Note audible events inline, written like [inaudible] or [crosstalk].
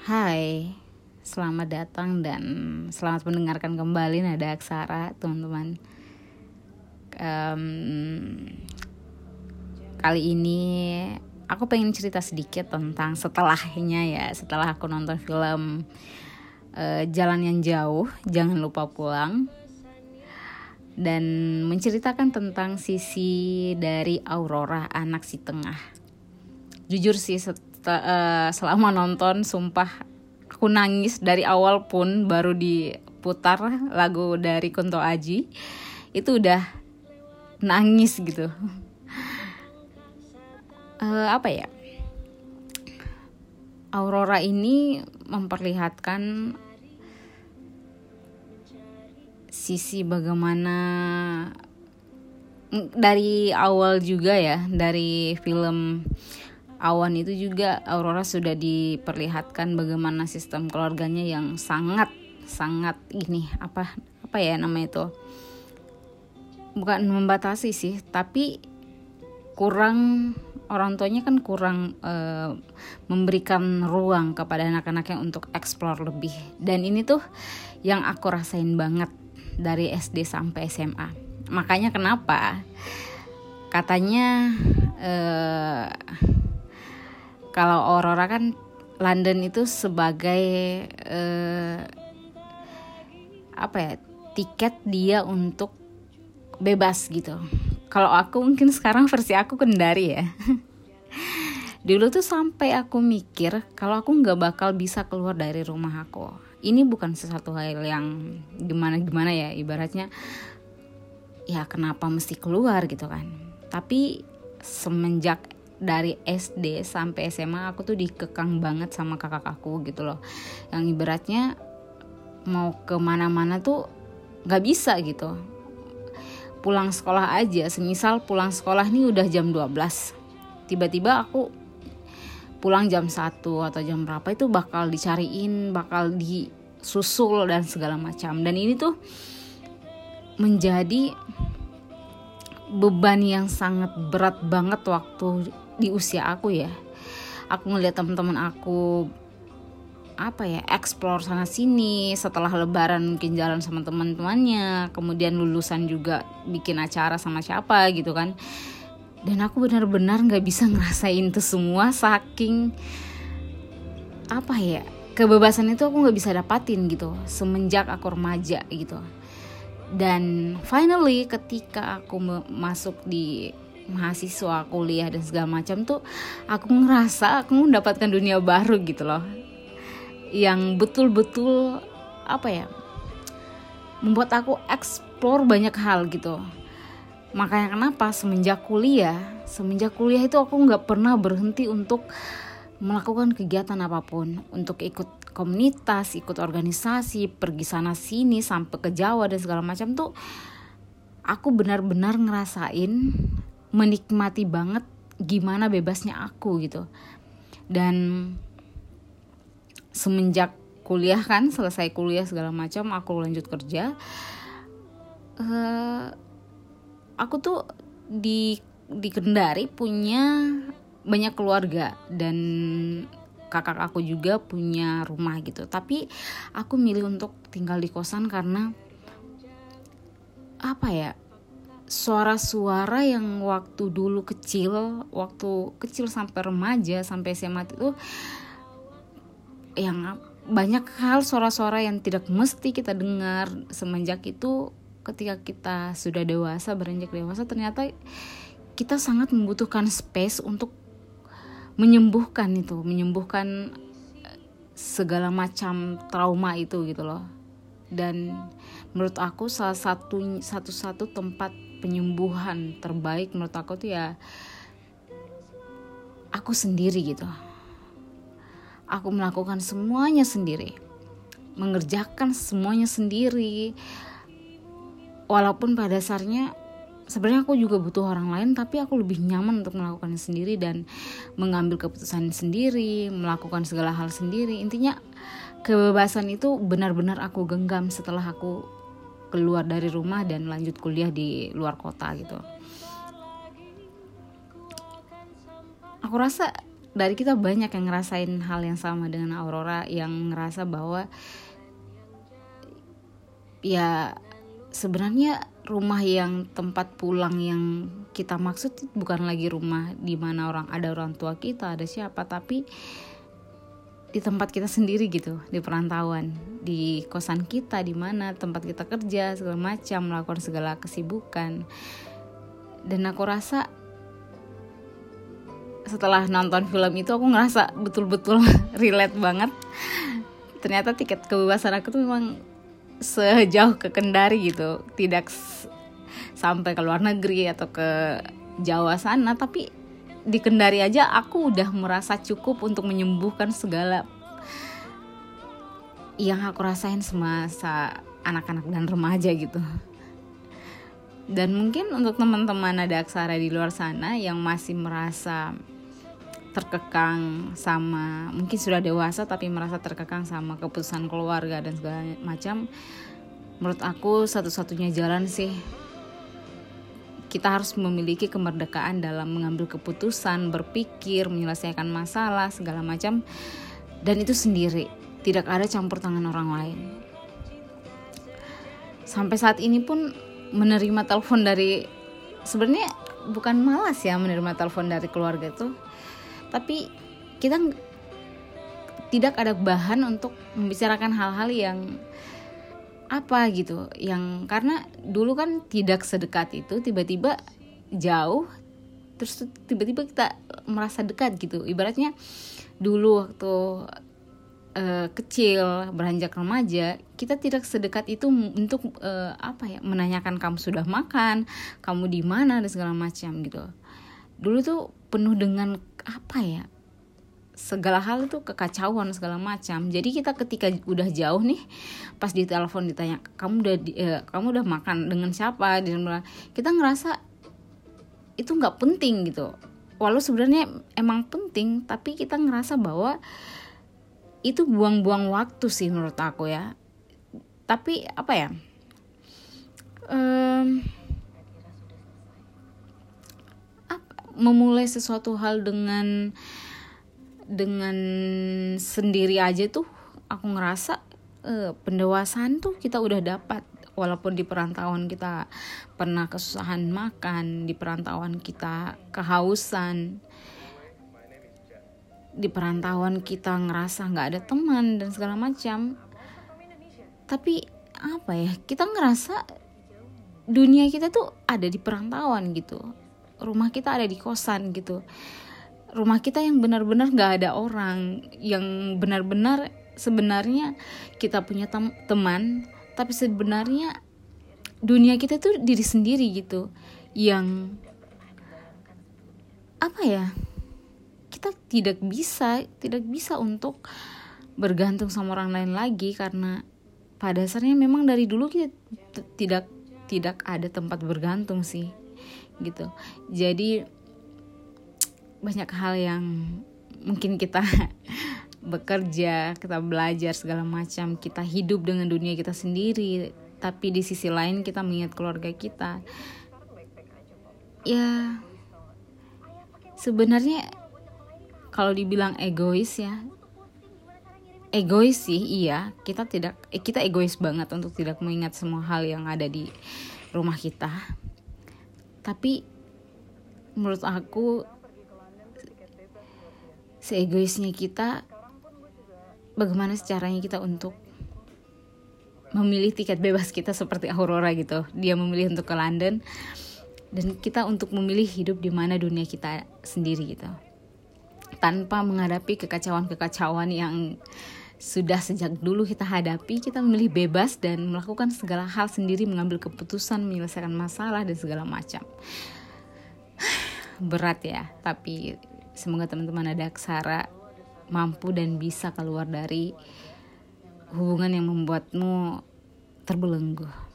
Hai, selamat datang dan selamat mendengarkan kembali Nada Aksara, teman-teman. Um, kali ini aku pengen cerita sedikit tentang setelahnya ya, setelah aku nonton film uh, Jalan yang Jauh, Jangan Lupa Pulang, dan menceritakan tentang sisi dari Aurora, anak si tengah. Jujur sih, uh, selama nonton sumpah aku nangis dari awal pun baru diputar lagu dari Kunto Aji itu udah nangis gitu. Uh, apa ya? Aurora ini memperlihatkan sisi bagaimana dari awal juga ya dari film Awan itu juga Aurora sudah diperlihatkan bagaimana sistem keluarganya yang sangat sangat ini apa apa ya namanya itu? Bukan membatasi sih tapi kurang orang tuanya kan kurang uh, memberikan ruang kepada anak-anaknya untuk eksplor lebih. Dan ini tuh yang aku rasain banget dari SD sampai SMA makanya kenapa? Katanya uh, kalau Aurora kan London itu sebagai uh, apa ya tiket dia untuk bebas gitu. Kalau aku mungkin sekarang versi aku kendari ya. [laughs] Dulu tuh sampai aku mikir kalau aku nggak bakal bisa keluar dari rumah aku. Ini bukan sesuatu hal yang gimana gimana ya ibaratnya ya kenapa mesti keluar gitu kan. Tapi semenjak dari SD sampai SMA aku tuh dikekang banget sama kakak aku gitu loh. Yang ibaratnya mau ke mana-mana tuh nggak bisa gitu. Pulang sekolah aja semisal pulang sekolah nih udah jam 12 tiba-tiba aku pulang jam 1 atau jam berapa itu bakal dicariin bakal disusul dan segala macam. Dan ini tuh menjadi beban yang sangat berat banget waktu di usia aku ya. Aku ngeliat teman-teman aku apa ya explore sana sini setelah lebaran mungkin jalan sama teman-temannya kemudian lulusan juga bikin acara sama siapa gitu kan. Dan aku benar-benar nggak bisa ngerasain itu semua saking apa ya kebebasan itu aku nggak bisa dapatin gitu semenjak aku remaja gitu. Dan finally ketika aku masuk di mahasiswa kuliah dan segala macam tuh aku ngerasa aku mendapatkan dunia baru gitu loh. Yang betul-betul apa ya membuat aku eksplor banyak hal gitu. Makanya kenapa semenjak kuliah semenjak kuliah itu aku nggak pernah berhenti untuk melakukan kegiatan apa pun. Untuk ikut komunitas ikut organisasi pergi sana sini sampai ke Jawa dan segala macam tuh aku benar-benar ngerasain menikmati banget gimana bebasnya aku gitu. Dan semenjak kuliah kan selesai kuliah segala macam aku lanjut kerja uh, aku tuh di di Kendari punya banyak keluarga dan kakak aku juga punya rumah gitu. Tapi aku milih untuk tinggal di kosan karena apa ya suara-suara yang waktu dulu kecil, waktu kecil sampai remaja sampai SMA itu yang banyak hal suara-suara yang tidak mesti kita dengar. Semenjak itu ketika kita sudah dewasa beranjak dewasa ternyata kita sangat membutuhkan space untuk menyembuhkan itu menyembuhkan segala macam trauma itu gitu loh. Dan menurut aku salah satu satu-satu tempat penyembuhan terbaik menurut aku tuh ya aku sendiri gitu. Aku melakukan semuanya sendiri. Mengerjakan semuanya sendiri. Walaupun pada dasarnya sebenarnya aku juga butuh orang lain tapi aku lebih nyaman untuk melakukannya sendiri dan mengambil keputusan sendiri melakukan segala hal sendiri. Intinya kebebasan itu benar-benar aku genggam setelah aku keluar dari rumah dan lanjut kuliah di luar kota gitu. Aku rasa dari kita banyak yang ngerasain hal yang sama dengan Aurora yang ngerasa bahwa ya sebenarnya rumah yang tempat pulang yang kita maksud bukan lagi rumah di mana orang ada orang tua kita ada siapa tapi di tempat kita sendiri gitu di perantauan. Di kosan kita di mana tempat kita kerja segala macam melakukan segala kesibukan. Dan aku rasa setelah nonton film itu aku ngerasa betul-betul [laughs] relate banget. Ternyata tiket kebebasan aku tuh memang sejauh ke Kendari gitu. Tidak sampai ke luar negeri atau ke Jawa sana tapi di Kendari aja aku udah merasa cukup untuk menyembuhkan segala yang aku rasain semasa anak-anak dan remaja gitu. Dan mungkin untuk teman-teman ada aksara di luar sana yang masih merasa terkekang sama mungkin sudah dewasa tapi merasa terkekang sama keputusan keluarga dan segala macam menurut aku satu-satunya jalan sih kita harus memiliki kemerdekaan dalam mengambil keputusan, berpikir, menyelesaikan masalah, segala macam. Dan itu sendiri, tidak ada campur tangan orang lain. Sampai saat ini pun menerima telepon dari sebenarnya bukan malas ya menerima telepon dari keluarga itu. Tapi kita tidak ada bahan untuk membicarakan hal-hal yang apa gitu. Yang karena dulu kan tidak sedekat itu tiba-tiba jauh terus tiba-tiba kita merasa dekat gitu. Ibaratnya dulu waktu uh, kecil beranjak remaja kita tidak sedekat itu untuk uh, apa ya menanyakan kamu sudah makan kamu di mana dan segala macam gitu. Dulu tuh penuh dengan apa ya segala hal itu kekacauan segala macam. Jadi kita ketika udah jauh nih pas di telepon ditanya kamu udah eh, kamu udah makan dengan siapa? Dan kita ngerasa itu nggak penting gitu. Walau sebenarnya emang penting tapi kita ngerasa bahwa itu buang-buang waktu sih menurut aku ya. Tapi apa ya um, memulai sesuatu hal dengan dengan sendiri aja tuh aku ngerasa uh, pendewasaan tuh kita udah dapat. Walaupun di perantauan kita pernah kesusahan makan di perantauan kita kehausan di perantauan kita ngerasa nggak ada teman dan segala macam. Tapi apa ya kita ngerasa dunia kita tuh ada di perantauan gitu. Rumah kita ada di kosan gitu rumah kita yang benar-benar gak ada orang yang benar-benar sebenarnya kita punya tem teman tapi sebenarnya dunia kita tuh diri sendiri gitu yang apa ya kita tidak bisa tidak bisa untuk bergantung sama orang lain lagi karena pada dasarnya memang dari dulu kita tidak tidak ada tempat bergantung sih gitu. Jadi banyak hal yang mungkin kita [laughs] bekerja, kita belajar segala macam, kita hidup dengan dunia kita sendiri, tapi di sisi lain kita mengingat keluarga kita. Ya, sebenarnya kalau dibilang egois ya, egois sih iya, kita tidak, eh, kita egois banget untuk tidak mengingat semua hal yang ada di rumah kita. Tapi menurut aku seegoisnya kita bagaimana caranya kita untuk memilih tiket bebas kita seperti Aurora gitu dia memilih untuk ke London dan kita untuk memilih hidup di mana dunia kita sendiri gitu tanpa menghadapi kekacauan-kekacauan yang sudah sejak dulu kita hadapi, kita memilih bebas dan melakukan segala hal sendiri, mengambil keputusan, menyelesaikan masalah dan segala macam. [sighs] Berat ya, tapi Semoga teman-teman ada aksara mampu dan bisa keluar dari hubungan yang membuatmu terbelenggu.